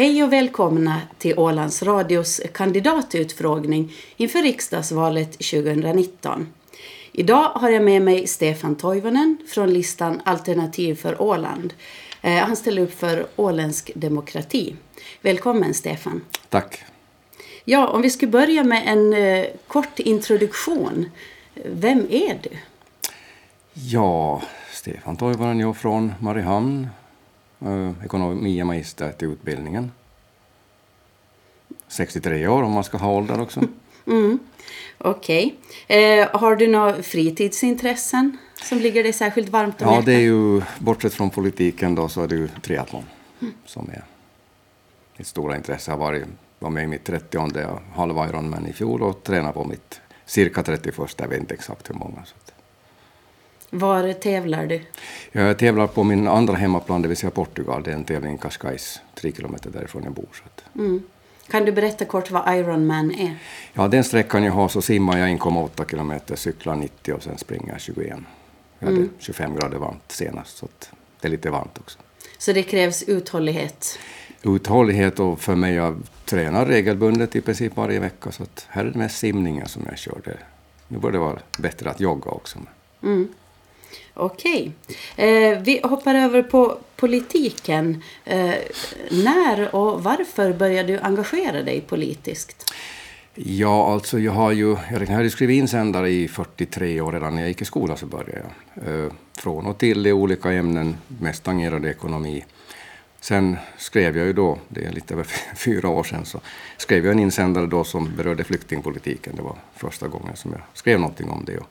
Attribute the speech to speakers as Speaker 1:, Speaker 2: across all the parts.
Speaker 1: Hej och välkomna till Ålands Radios kandidatutfrågning inför riksdagsvalet 2019. Idag har jag med mig Stefan Toivonen från listan Alternativ för Åland. Eh, han ställer upp för åländsk demokrati. Välkommen Stefan.
Speaker 2: Tack.
Speaker 1: Ja, om vi skulle börja med en eh, kort introduktion. Vem är du?
Speaker 2: Ja, Stefan Toivonen, jag från Mariehamn. Eh, ekonomia magister till utbildningen. 63 år om man ska ha ålder också.
Speaker 1: Mm. Okej. Eh, har du några fritidsintressen som ligger dig särskilt varmt om
Speaker 2: Ja,
Speaker 1: hjärtat?
Speaker 2: det är ju, bortsett från politiken då, så är det ju triathlon som är mitt stora intresse. Jag var med i mitt 30 halva Ironman i fjol och tränar på mitt cirka 31, jag vet inte exakt hur många. Så.
Speaker 1: Var tävlar du?
Speaker 2: Jag tävlar på min andra hemmaplan, det vill säga Portugal. Det är en tävling i Cascais, tre kilometer därifrån jag bor.
Speaker 1: Mm. Kan du berätta kort vad Ironman är?
Speaker 2: Ja, den sträckan jag har så simmar jag 1,8 kilometer, cyklar 90 och sen springer jag 21. Jag hade 25 grader varmt senast, så det är lite varmt också.
Speaker 1: Så det krävs uthållighet.
Speaker 2: Uthållighet och för mig, jag tränar regelbundet i princip varje vecka, så att här är det mest simningen som jag kör. Nu borde det vara bättre att jogga också.
Speaker 1: Mm. Okej. Eh, vi hoppar över på politiken. Eh, när och varför började du engagera dig politiskt?
Speaker 2: Ja, alltså jag har ju, jag hade skrivit insändare i 43 år redan när jag gick i skolan så började jag. Eh, från och till i olika ämnen, mest tangerade ekonomi. Sen skrev jag ju då, det är lite över fyra år sedan, så skrev jag en insändare då som berörde flyktingpolitiken. Det var första gången som jag skrev någonting om det. Och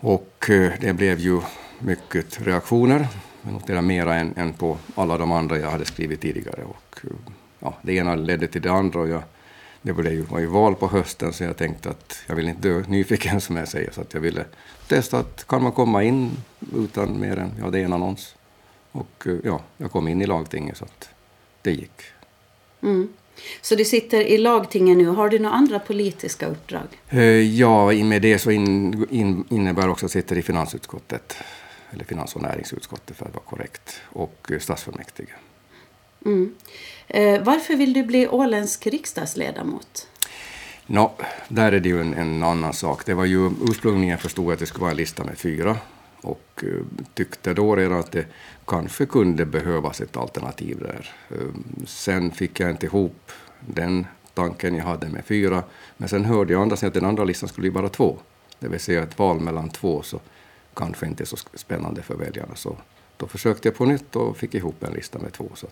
Speaker 2: och eh, det blev ju mycket reaktioner, jag mera än, än på alla de andra jag hade skrivit tidigare. Och, eh, ja, det ena ledde till det andra och jag, det var ju, var ju val på hösten så jag tänkte att jag vill inte dö nyfiken som jag säger så att jag ville testa att kan man komma in utan mer än, ja det är en annons. Och eh, ja, jag kom in i lagtinget så att det gick.
Speaker 1: Mm. Så du sitter i lagtingen nu. Har du några andra politiska uppdrag?
Speaker 2: Eh, Ja, med det så in, in, innebär också att jag sitter i finansutskottet, eller finans och näringsutskottet för att vara korrekt, och eh, stadsfullmäktige.
Speaker 1: Mm. Eh, varför vill du bli åländsk riksdagsledamot?
Speaker 2: Nå, där är det ju en, en annan sak. Det var ju ursprungligen förstod jag att det skulle vara en lista med fyra och eh, tyckte då redan att det kanske kunde behövas ett alternativ där. Eh, sen fick jag inte ihop den tanken jag hade med fyra, men sen hörde jag andra säga att den andra listan skulle bli bara två. Det vill säga ett val mellan två så kanske inte är så spännande för väljarna. Så då försökte jag på nytt och fick ihop en lista med två. Så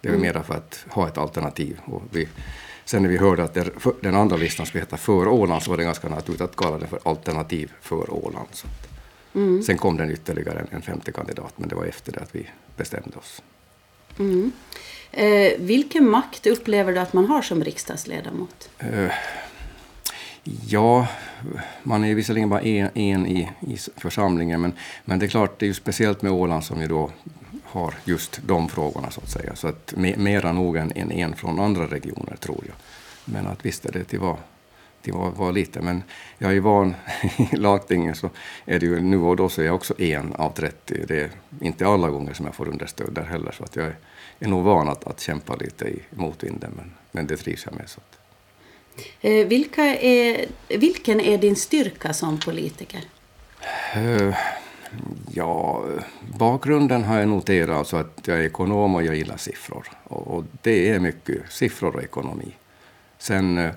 Speaker 2: det är
Speaker 1: Mm.
Speaker 2: mera för att ha ett alternativ. Och vi, sen när vi hörde att den andra listan skulle heta För Åland så var det ganska naturligt att kalla den för Alternativ för Åland. Så
Speaker 1: Mm.
Speaker 2: Sen kom den ytterligare en, en femte kandidat, men det var efter det att vi bestämde oss.
Speaker 1: Mm. Eh, vilken makt upplever du att man har som riksdagsledamot?
Speaker 2: Eh, ja, man är visserligen bara en, en i, i församlingen, men, men det är klart, det är ju speciellt med Åland som ju då har just de frågorna så att säga. Så att me, mera nog än en, från andra regioner tror jag. Men att visst är det till var, till var, var lite. Men jag är van i lagtinget så är det ju nu och då så är jag också en av 30. Det är inte alla gånger som jag får understöd där heller så att jag är, är nog van att, att kämpa lite i motvinden men, men det trivs jag med. Så att.
Speaker 1: Eh, vilka är, vilken är din styrka som politiker?
Speaker 2: Eh, Ja, bakgrunden har jag noterat alltså att jag är ekonom och jag gillar siffror. Och, och det är mycket siffror och ekonomi. Sen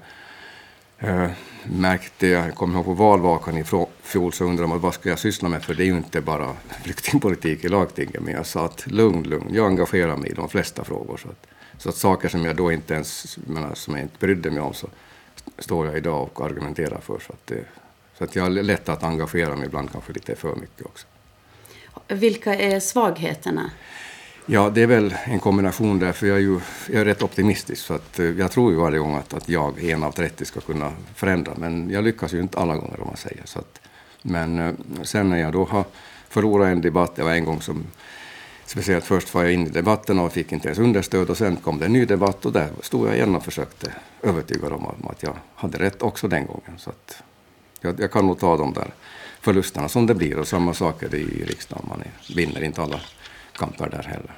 Speaker 2: eh, märkte jag, jag kommer ihåg på valvakan i fjol så undrade man vad ska jag syssla med för det är ju inte bara flyktingpolitik i lagtinget. Men jag sa att lugn, lugn, jag engagerar mig i de flesta frågor. Så att, så att saker som jag då inte ens, menar, som jag inte brydde mig om så står jag idag och argumenterar för. Så att, det, så att jag har lätt att engagera mig ibland kanske lite för mycket också.
Speaker 1: Vilka är svagheterna?
Speaker 2: Ja, det är väl en kombination där, för jag är ju jag är rätt optimistisk. Så att, eh, jag tror ju varje gång att, att jag, en av 30, ska kunna förändra. Men jag lyckas ju inte alla gånger om man säger. Så att, men eh, sen när jag då har förlorat en debatt, det var en gång som Speciellt först var jag inne i debatten och fick inte ens understöd och sen kom det en ny debatt och där stod jag igen och försökte övertyga dem om att jag hade rätt också den gången. Så att jag, jag kan nog ta de där förlusterna som det blir och samma sak är det i riksdagen. Man är, vinner inte alla kamper där heller.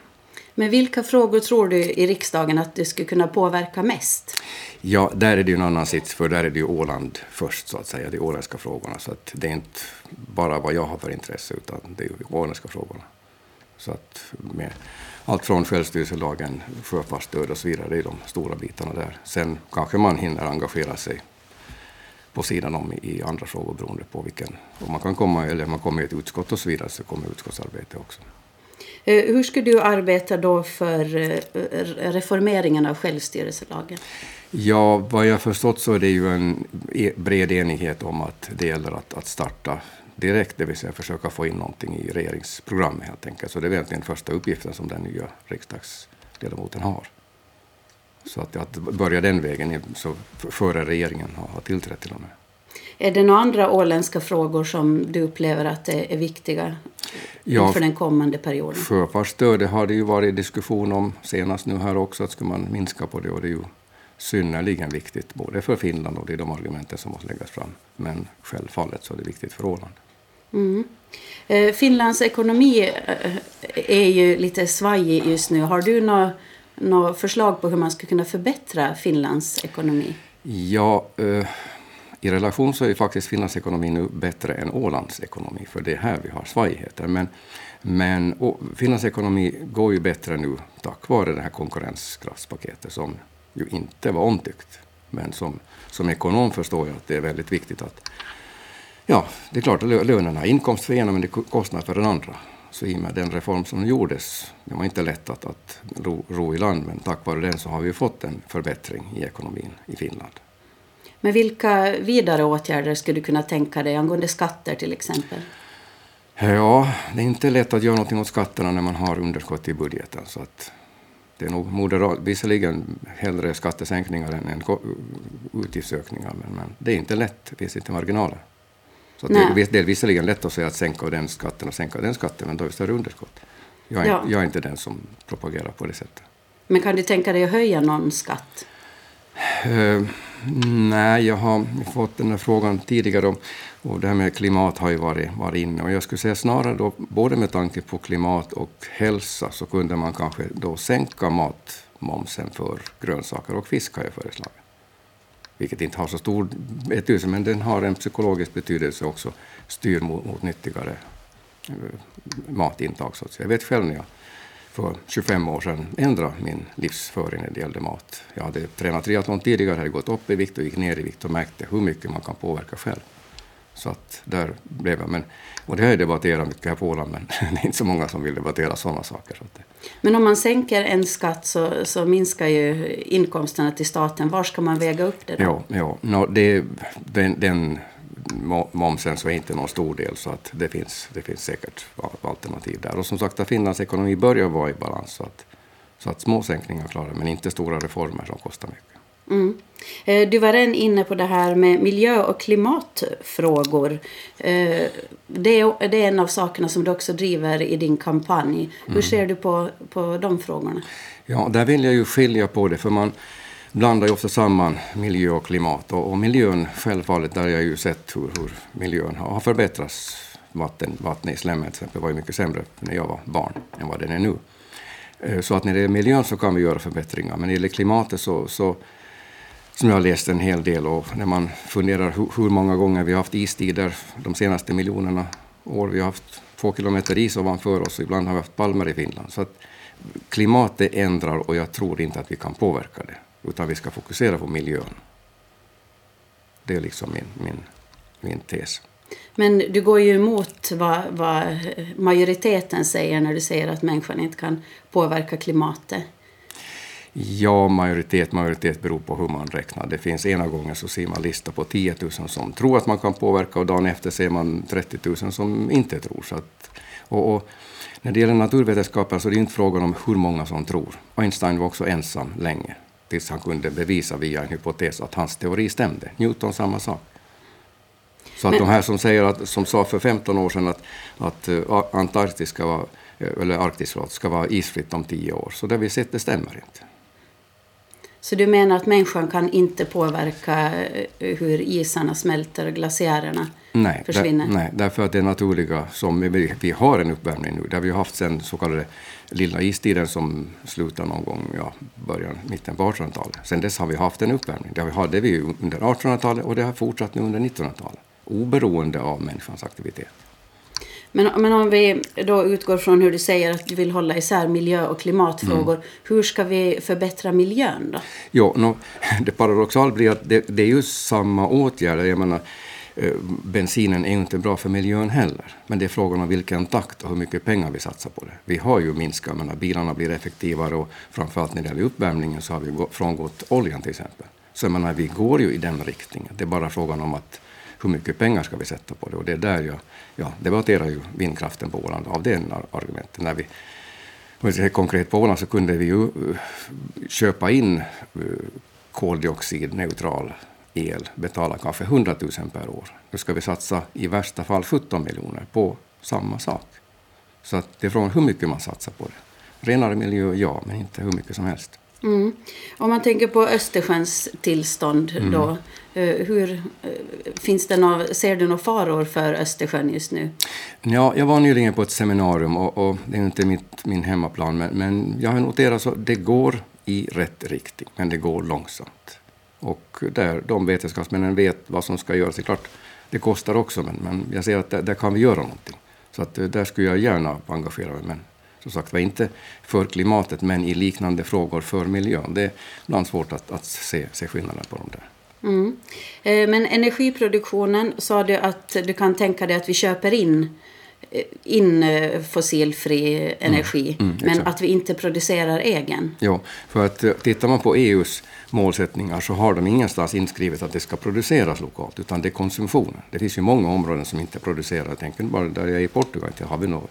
Speaker 1: Men vilka frågor tror du i riksdagen att du skulle kunna påverka mest?
Speaker 2: Ja, där är det ju en annan sits, för där är det ju Åland först, så att säga, de åländska frågorna. Så att det är inte bara vad jag har för intresse, utan det är ju åländska frågorna. Så att med allt från självstyrelselagen, sjöfartsstöd och så vidare, det är de stora bitarna där. Sen kanske man hinner engagera sig på sidan om i andra frågor beroende på vilken, om man kan komma, eller man kommer i ett utskott och så vidare, så kommer utskottsarbete också.
Speaker 1: Eh, hur skulle du arbeta då för eh, reformeringen av självstyrelselagen?
Speaker 2: Ja, vad jag förstått så är det ju en e-, bred enighet om att det gäller att, att starta direkt, det vill säga försöka få in någonting i regeringsprogrammet helt enkelt. Så det är egentligen första uppgiften som den nya riksdagsledamoten har. Så att, att börja den vägen så före regeringen har, har tillträtt till och med.
Speaker 1: Är det några andra åländska frågor som du upplever att är viktiga ja, inför den kommande perioden?
Speaker 2: Sjöfartsstödet har det ju varit diskussion om senast nu här också, att ska man minska på det och det är ju synnerligen viktigt både för Finland och det är de argumenten som måste läggas fram. Men självfallet så är det viktigt för Åland.
Speaker 1: Mm. Eh, Finlands ekonomi eh, är ju lite svajig just nu. Har du några nå förslag på hur man ska kunna förbättra Finlands ekonomi?
Speaker 2: Ja, eh, i relation så är ju faktiskt Finlands ekonomi nu bättre än Ålands ekonomi, för det är här vi har svajigheter. Men, men Finlands ekonomi går ju bättre nu tack vare det här konkurrenskraftspaketet som ju inte var omtyckt. Men som, som ekonom förstår jag att det är väldigt viktigt att... Ja, det är klart att lönerna är inkomst för ena men det är kostnad för den andra. Så i och med den reform som gjordes, det var inte lätt att, att ro, ro i land, men tack vare den så har vi fått en förbättring i ekonomin i Finland.
Speaker 1: Men vilka vidare åtgärder skulle du kunna tänka dig angående skatter till exempel?
Speaker 2: Ja, det är inte lätt att göra något åt skatterna när man har underskott i budgeten. Så att det är nog moderat, visserligen hellre skattesänkningar än, än utgiftsökningar, men, men, det är inte lätt, det finns inte marginaler. Så det, är, det är visserligen lätt att säga att sänka den skatten och sänka den skatten, men då är det större underskott. Jag är, ja. jag är inte den som propagerar på det sättet.
Speaker 1: Men kan du tänka dig att höja någon skatt?
Speaker 2: Uh, nej, jag har fått den här frågan tidigare och, och det här med klimat har ju varit, varit inne. Och jag skulle säga snarare då, både med tanke på klimat och hälsa, så kunde man kanske då sänka matmomsen för grönsaker och fisk har jag föreslagit. Vilket inte har så stor betydelse, men den har en psykologisk betydelse också, styr mot, mot nyttigare eh, matintag. Så att säga. Jag vet själv när jag för 25 år sedan ändra min livsföring när det gällde mat. Jag hade tränat triathlon tidigare, hade gått upp i vikt och gick ner i vikt och märkte hur mycket man kan påverka själv. Så att där blev jag. Men, och det har jag debatterat mycket här på Åland, men det är inte så många som vill debattera sådana saker. Så att
Speaker 1: Men om man sänker en skatt så, så minskar ju inkomsterna till staten. Var ska man väga upp det då?
Speaker 2: Ja, ja. No, det, den, den momsen så är inte någon stor del, så att det, finns, det finns säkert alternativ där. Och som sagt, Finlands ekonomi börjar vara i balans, så att, så att små sänkningar klarar men inte stora reformer som kostar mycket.
Speaker 1: Mm. Eh, du var redan inne på det här med miljö och klimatfrågor. Eh, det är, det är en av sakerna som du också driver i din kampanj. Hur mm. ser du på, på de frågorna?
Speaker 2: Ja, där vill jag ju skilja på det, för man blandar ju ofta samman miljö och klimat. Och, och miljön, självfallet, där har jag ju sett hur, hur miljön har, förbättrats. Vatten, vattnet i Slemmen till exempel var ju mycket sämre när jag var barn än vad den är nu. Eh, så att när det är miljön så kan vi göra förbättringar. Men när det gäller klimatet så, så som jag har läst en hel del och när man funderar hur, hur många gånger vi har haft istider de senaste miljonerna år. Vi har haft två kilometer is ovanför oss och ibland har vi haft palmer i Finland. Så att klimatet ändrar och jag tror inte att vi kan påverka det utan vi ska fokusera på miljön. Det är liksom min, min, min tes.
Speaker 1: Men du går ju emot vad, vad majoriteten säger när du säger att människan inte kan påverka klimatet.
Speaker 2: Ja, majoritet, majoritet beror på hur man räknar. Det finns ena gången så ser man lista på 10 000 som tror att man kan påverka och dagen efter ser man 30 000 som inte tror. Så att, och, och när det gäller naturvetenskapen så är det inte frågan om hur många som tror. Einstein var också ensam länge tills han kunde bevisa via en hypotes att hans teori stämde. Newton samma sak. Så att Men... de här som, säger att, som sa för 15 år sedan att, att uh, Antarktis ska vara, eller Arktis ska vara isfritt om 10 år, så det vi sett det stämmer inte.
Speaker 1: Så du menar att människan kan inte påverka eh, hur isarna smälter och glaciärerna
Speaker 2: nej,
Speaker 1: försvinner?
Speaker 2: Där, nej, därför att det naturliga som vi, vi har en uppvärmning nu, det har vi haft sedan så kallade lilla istiden som slutar någon gång, ja, början, mitten på 1800-talet. Sedan dess har vi haft en uppvärmning. Det hade vi under 1800-talet och det har fortsatt nu under 1900-talet, oberoende av människans aktivitet.
Speaker 1: Men, men om vi då utgår från hur du säger att du vill hålla isär miljö och klimatfrågor. Mm. Hur ska vi förbättra miljön då?
Speaker 2: Jo, no, det paradoxala blir att det, det är ju samma åtgärder. Jag menar, Eh, bensinen är ju inte bra för miljön heller. Men det är frågan om vilken takt och hur mycket pengar vi satsar på det. Vi har ju minskat, men bilarna blir effektivare och framförallt när det gäller uppvärmningen så har vi frångått oljan till exempel. Så jag menar, vi går ju i den riktningen. Det är bara frågan om att hur mycket pengar ska vi sätta på det? Och det är där jag ja, debatterar ju vindkraften på Åland av den argumentet. När vi, om vi ser konkret på Åland så kunde vi ju eh, köpa in eh, koldioxidneutral el, betala kanske 100 000 per år. Nu ska vi satsa i värsta fall 17 miljoner på samma sak. Så att det är frågan hur mycket man satsar på det. Renare miljö, ja, men inte hur mycket som helst.
Speaker 1: Mm. Om man tänker på Östersjöns tillstånd mm. då. Eh, hur, eh, finns det några, ser du några faror för Östersjön just nu?
Speaker 2: Ja, jag var nyligen på ett seminarium och, och det är inte mitt, min hemmaplan men, men jag har noterat att det går i rätt riktning men det går långsamt. Och där de vetenskapsmännen vet vad som ska göras. Det är klart, det kostar också men, men jag ser att där, där kan vi göra någonting. Så att eh, där skulle jag gärna engagera mig. Men som sagt var inte för klimatet men i liknande frågor för miljön. Det är ibland svårt att, att se, se skillnaden på de där.
Speaker 1: Mm. Eh, men energiproduktionen sa du att du kan tänka dig att vi köper in in eh, fossilfri energi, mm, mm, men att vi inte producerar egen.
Speaker 2: Ja, för att tittar man på EUs målsättningar så har de ingenstans inskrivet att det ska produceras lokalt, utan det är konsumtionen. Det finns ju många områden som inte producerar. Jag tänker bara där jag är i Portugal, inte har vi någon,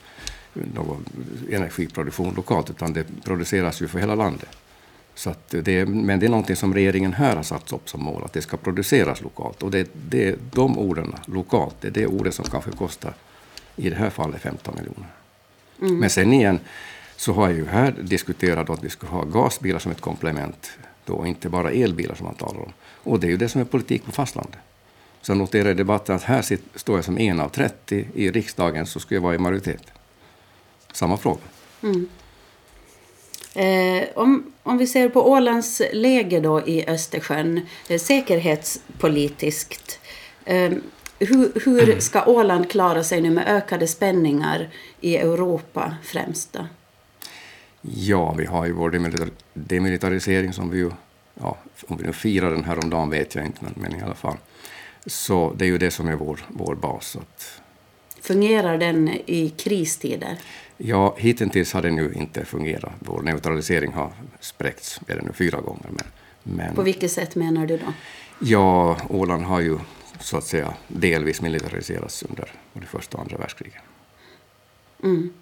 Speaker 2: någon energiproduktion lokalt, utan det produceras ju för hela landet. Så det, men det är någonting som regeringen här har satt upp som mål, att det ska produceras lokalt. Och det, det, de orden, lokalt, det är det ordet som kanske kostar, i det här fallet, 15 miljoner. Mm. Men sen igen, så har jag ju här diskuterat att vi ska ha gasbilar som ett komplement, då inte bara elbilar som man talar om. Och det är ju det som är politik på fastlandet. Så jag noterar i debatten att här står jag som en av 30 i riksdagen, så skulle jag vara i majoritet. Samma fråga. Mm.
Speaker 1: Eh, om, om vi ser på Ålands läge då i Östersjön, eh, säkerhetspolitiskt. Eh, hur, hur, ska Åland klara sig nu med ökade spänningar i Europa främst? Då?
Speaker 2: Ja, vi har ju vår demilitarisering som vi ju, ja, om vi nu firar den här om dagen vet jag inte, men, men i alla fall. Så det är ju det som är vår, vår bas. Att...
Speaker 1: Fungerar den i kristider?
Speaker 2: Ja, hittills har det nu inte fungerat. Vår neutralisering har spräckts det nu fyra gånger. Men, men,
Speaker 1: På vilket sätt menar du då?
Speaker 2: Ja, Åland har ju så att säga delvis militariserats under både första och andra världskriget.
Speaker 1: Mm.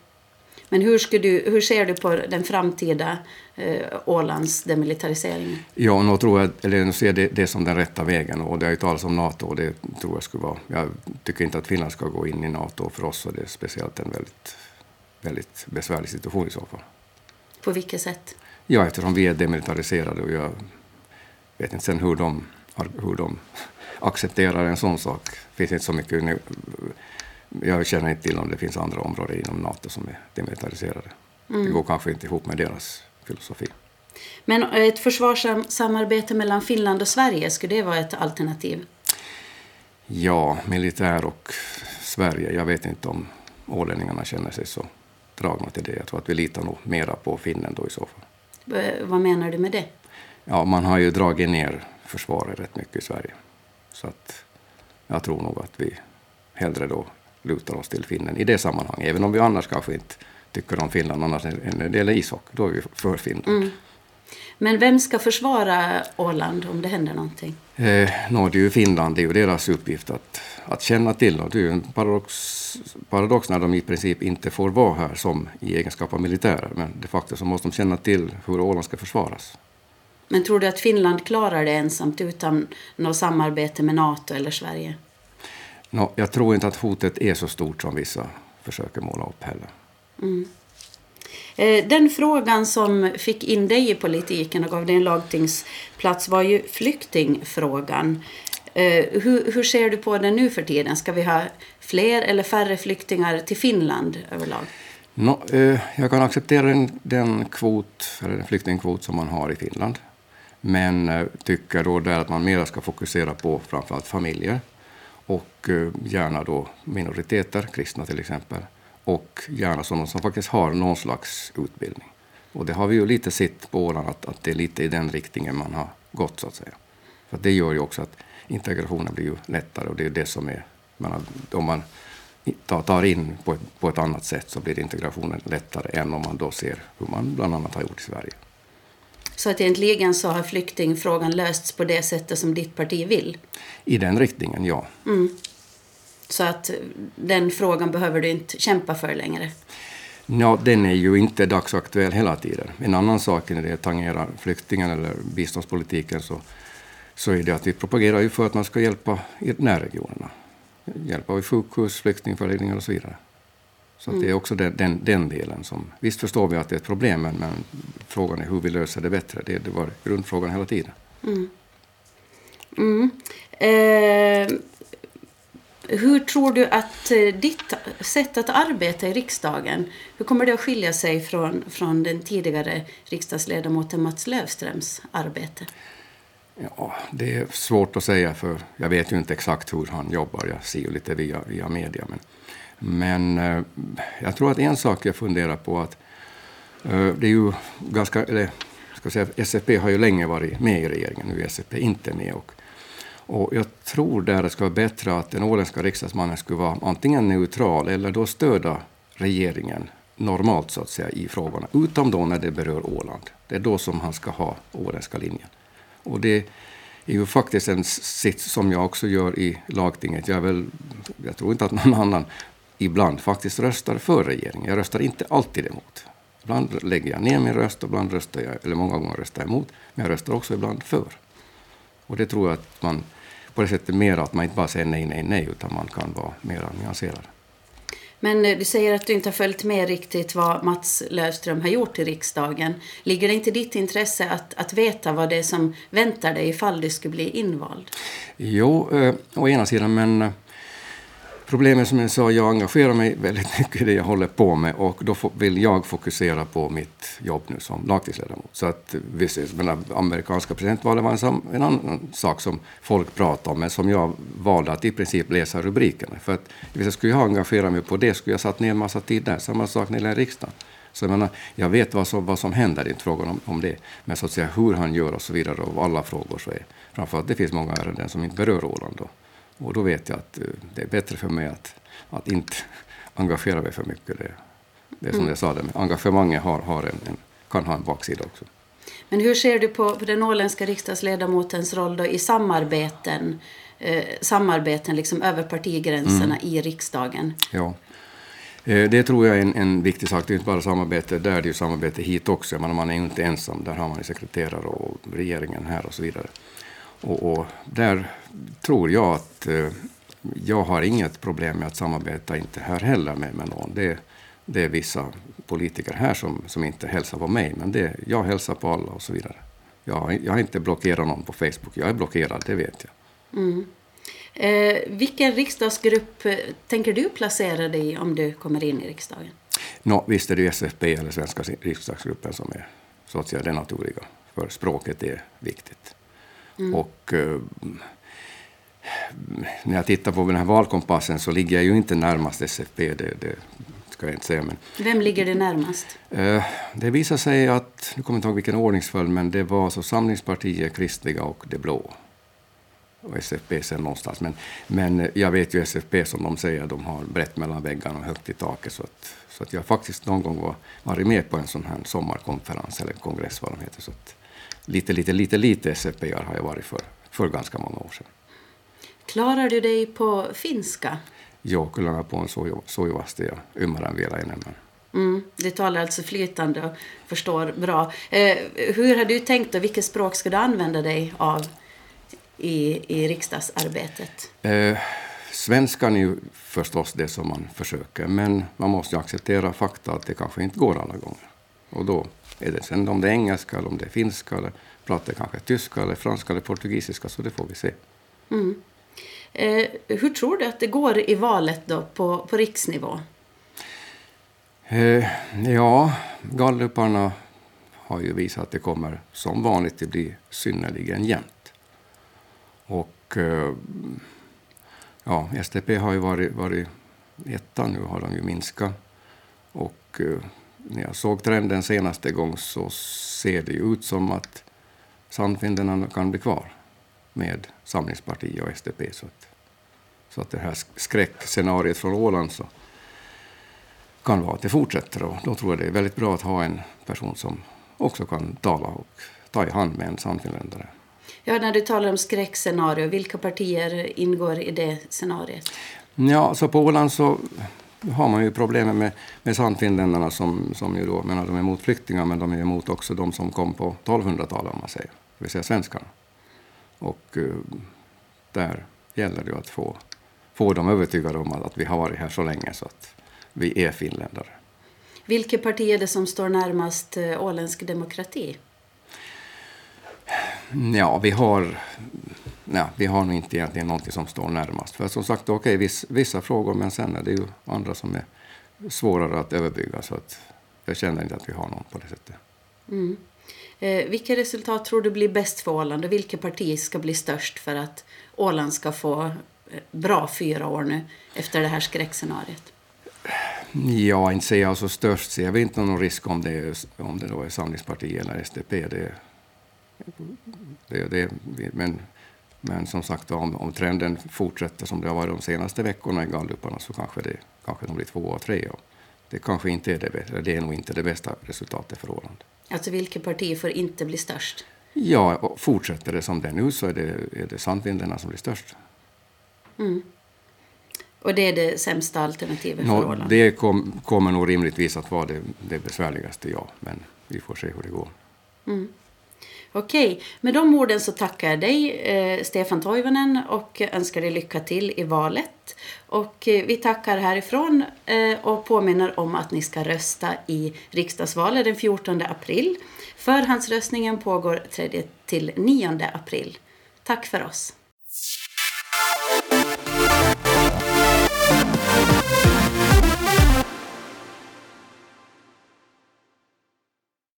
Speaker 1: Men hur, skulle du, hur ser du på den framtida eh, Ålands demilitarisering?
Speaker 2: Ja, nu tror jag, eller nu ser det, det som den rätta vägen och det har ju talats om NATO och det tror jag skulle vara, jag tycker inte att Finland ska gå in i NATO för oss och det är speciellt en väldigt väldigt besvärlig situation i så fall.
Speaker 1: På vilket sätt?
Speaker 2: Ja, eftersom vi är demilitariserade och jag vet inte sen hur de, hur de accepterar en sån sak. Det finns inte så mycket nu. Jag känner inte till om det finns andra områden inom NATO som är demilitariserade. Mm. Det går kanske inte ihop med deras filosofi.
Speaker 1: Men ett försvarssamarbete mellan Finland och Sverige, skulle det vara ett alternativ?
Speaker 2: Ja, militär och Sverige. Jag vet inte om ålänningarna känner sig så dragna till det. Jag tror att vi litar nog mera på finnen då i så fall.
Speaker 1: Vad menar du med det?
Speaker 2: Ja, man har ju dragit ner försvaret rätt mycket i Sverige. Så att jag tror nog att vi hellre då lutar oss till finnen i det sammanhanget. Även om vi annars kanske inte tycker om Finland annars när det gäller ishockey, då är vi för Finland. Mm.
Speaker 1: Men vem ska försvara Åland om det händer någonting?
Speaker 2: Eh, no, det är ju Finland, det är ju deras uppgift att, att känna till. Och det är ju en paradox, paradox när de i princip inte får vara här som i egenskap av militärer. Men de facto så måste de känna till hur Åland ska försvaras.
Speaker 1: Men tror du att Finland klarar det ensamt utan något samarbete med NATO eller Sverige?
Speaker 2: No, jag tror inte att hotet är så stort som vissa försöker måla upp heller. Mm.
Speaker 1: Eh, den frågan som fick in dig i politiken och gav dig en lagtingsplats var ju flyktingfrågan. Eh, hur, hur ser du på den nu för tiden? Ska vi ha fler eller färre flyktingar till Finland överlag?
Speaker 2: No, eh, jag kan acceptera den, den, kvot, eller den flyktingkvot som man har i Finland. Men eh, tycker då där att man mer ska fokusera på framförallt familjer och eh, gärna då minoriteter, kristna till exempel och gärna sådana som faktiskt har någon slags utbildning. Och det har vi ju lite sett på Åland att, att det är lite i den riktningen man har gått så att säga. För det gör ju också att integrationen blir ju lättare och det är det som är, menar, om man tar in på ett, på ett annat sätt så blir integrationen lättare än om man då ser hur man bland annat har gjort i Sverige.
Speaker 1: Så att egentligen så har flyktingfrågan lösts på det sättet som ditt parti vill?
Speaker 2: I den riktningen, ja.
Speaker 1: Mm. Så att den frågan behöver du inte kämpa för längre.
Speaker 2: Ja, den är ju inte dagsaktuell hela tiden. En annan sak när det tangerar flyktingar eller biståndspolitiken så, så är det att vi propagerar ju för att man ska hjälpa i närregionerna. Hjälpa vid sjukhus, flyktingförläggningar och så vidare. Så mm. det är också den, den, den, delen som... Visst förstår vi att det är ett problem, men, men frågan är hur vi löser det bättre. Det, det var grundfrågan hela tiden.
Speaker 1: Mm. Mm. Eh, hur tror du att eh, ditt sätt att arbeta i riksdagen, hur kommer det att skilja sig från, från den tidigare riksdagsledamoten Mats Lövströms arbete?
Speaker 2: Ja, det är svårt att säga för jag vet ju inte exakt hur han jobbar. Jag ser ju lite via, via media. Men, men eh, jag tror att en sak jag funderar på att eh, det är ju ganska, eller ska säga, SFP har ju länge varit med i regeringen, nu är SFP inte med. Och och jag tror där det ska vara bättre att den åländska riksdagsmannen skulle vara antingen neutral eller då stödja regeringen normalt så att säga i frågorna, utom då när det berör Åland. Det är då som han ska ha åländska linjen. Och det är ju faktiskt en sits som jag också gör i lagtinget. Jag, väl, jag tror inte att någon annan ibland faktiskt röstar för regeringen. Jag röstar inte alltid emot. Ibland lägger jag ner min röst och ibland röstar jag, eller många gånger röstar jag emot, men jag röstar också ibland för. Och det tror jag att man på det sättet mer att man inte bara säger nej, nej, nej, utan man kan vara mer nyanserad.
Speaker 1: Men eh, du säger att du inte har följt med riktigt vad Mats Löfström har gjort i riksdagen. Ligger det inte i ditt intresse att, att veta vad det är som väntar dig ifall du skulle bli invald?
Speaker 2: Jo, eh, å ena sidan, men eh, Problemet som jag sa, jag engagerar mig väldigt mycket i det jag håller på med och då vill jag fokusera på mitt jobb nu som lagtingsledamot. Så att visst, men amerikanska presidentvalet var en, en annan sak som folk pratade om, men som jag valde att i princip läsa rubrikerna. För att visst, jag skulle ha engagerat mig på det skulle jag satt ner en massa tid där. Samma sak när det gäller riksdagen. Så jag, menar, jag vet vad som, vad som händer, det är inte frågan om, om det. Men så att säga hur han gör och så vidare och alla frågor så är framförallt det finns många ärenden som inte berör Åland. Då. Och då vet jag att eh, det är bättre för mig att, att inte engagera mig för mycket. Det, det är som mm. jag sa, det, engagemanget har, har en, en, kan ha en baksida också.
Speaker 1: Men hur ser du på, på den åländska riksdagsledamotens roll då i samarbeten, eh, samarbeten liksom över partigränserna mm. i riksdagen?
Speaker 2: Ja. Eh, det tror jag är en, en, viktig sak. Det är inte bara samarbete där, det är ju samarbete hit också. Men man är ju inte ensam. Där har man ju sekreterare och regeringen här och så vidare. Och, och, där tror jag att eh, jag har inget problem med att samarbeta, inte här heller med, med någon. Det, det är vissa politiker här som, som inte hälsar på mig, men det, jag hälsar på alla och så vidare. Jag, jag har inte blockerat någon på Facebook, jag är blockerad, det vet jag.
Speaker 1: Mm. Eh, vilken riksdagsgrupp eh, tänker du placera dig i om du kommer in i riksdagen?
Speaker 2: No, visst är det SFP eller Svenska riksdagsgruppen som är så att säga det naturliga, för språket är viktigt. Mm. Och eh, när jag tittar på den här valkompassen så ligger jag ju inte närmast SFP, det, det ska jag inte säga. Men,
Speaker 1: Vem ligger det närmast?
Speaker 2: Eh, det visar sig att, nu kommer jag inte ihåg vilken ordningsföljd, men det var så Samlingspartiet, Kristliga och Det blå. Och SFP sen någonstans. Men, men jag vet ju SFP som de säger, de har brett mellan väggarna och högt i taket. Så att, så att jag faktiskt någon gång var, varit med på en sån här sommarkonferens eller kongress vad de heter. Så att, lite, lite, lite, lite SFPR har jag varit för, för ganska många år sedan.
Speaker 1: Klarar du dig på finska?
Speaker 2: Joo, kyllä mä puhun sujuvasti ja ymmärrän vielä enemmän.
Speaker 1: Mm, du talar alltså flytande och förstår bra. Eh, hur har du tänkt och vilket språk ska du använda dig av i, i riksdagsarbetet?
Speaker 2: Eh, svenskan är ju förstås det som man försöker, men man måste ju acceptera fakta att det kanske inte går alla gånger. Och då är det sen om det är engelska, eller om det är finska, eller pratar kanske tyska, eller franska eller portugisiska, så det får vi se.
Speaker 1: Mm. Eh, hur tror du att det går i valet då på, på riksnivå?
Speaker 2: Eh, ja, galluparna har ju visat att det kommer som vanligt att bli synnerligen jämnt. Och eh, ja, SDP har ju varit, varit etta, nu har de ju minskat. Och eh, när jag såg trenden senaste gång så ser det ut som att Sannfinländarna kan bli kvar med Samlingspartiet och SDP. Så att, så att det här skräckscenariet från Åland så kan vara att det fortsätter. Och då tror jag det är väldigt bra att ha en person som också kan tala och ta i hand med en sannfinländare.
Speaker 1: Ja, när du talar om skräckscenario, vilka partier ingår i det scenariet?
Speaker 2: Ja, så på Åland så har man ju problemet med, med sannfinländarna som, som ju då, menar de är emot flyktingar men de är emot också de som kom på 1200-talet om man säger, det vill säga svenskarna. Och uh, där gäller det ju att få, få dem övertygade om att, att vi har varit här så länge så att vi är finländare.
Speaker 1: Vilket parti är det som står närmast eh, åländsk demokrati?
Speaker 2: Ja, vi har, ja, vi har nog inte egentligen någonting som står närmast. För som sagt, okej, okay, viss, vissa frågor, men sen är det ju andra som är svårare att överbygga. Så att jag känner inte att vi har någon på det sättet.
Speaker 1: Mm. Eh, vilka resultat tror du blir bäst för Åland och vilket parti ska bli störst för att Åland ska få eh, bra fyra år nu efter det här skräckscenariet?
Speaker 2: Ja, inte säger jag så störst. Så jag inte någon risk om det, är, om det då är Samlingspartiet eller SDP. Det, det, det, men, men som sagt, om, om trenden fortsätter som det har varit de senaste veckorna i galluparna så kanske, det, kanske de blir två och tre. Och det kanske inte är det, det är nog inte det bästa resultatet för Åland.
Speaker 1: Alltså vilket parti får inte bli störst?
Speaker 2: Ja, och fortsätter det som det är nu så är det, är det Sandvindarna som blir störst.
Speaker 1: Mm. Och det är det sämsta alternativet no, för Åland?
Speaker 2: Det kom, kommer nog rimligtvis att vara det, det besvärligaste, ja. Men vi får se hur det går.
Speaker 1: Mm. Okej, med de orden så tackar jag dig, eh, Stefan Toivonen, och önskar dig lycka till i valet. Och eh, vi tackar härifrån eh, och påminner om att ni ska rösta i riksdagsvalet den 14 april. Förhandsröstningen pågår 3 till 9 april. Tack för oss.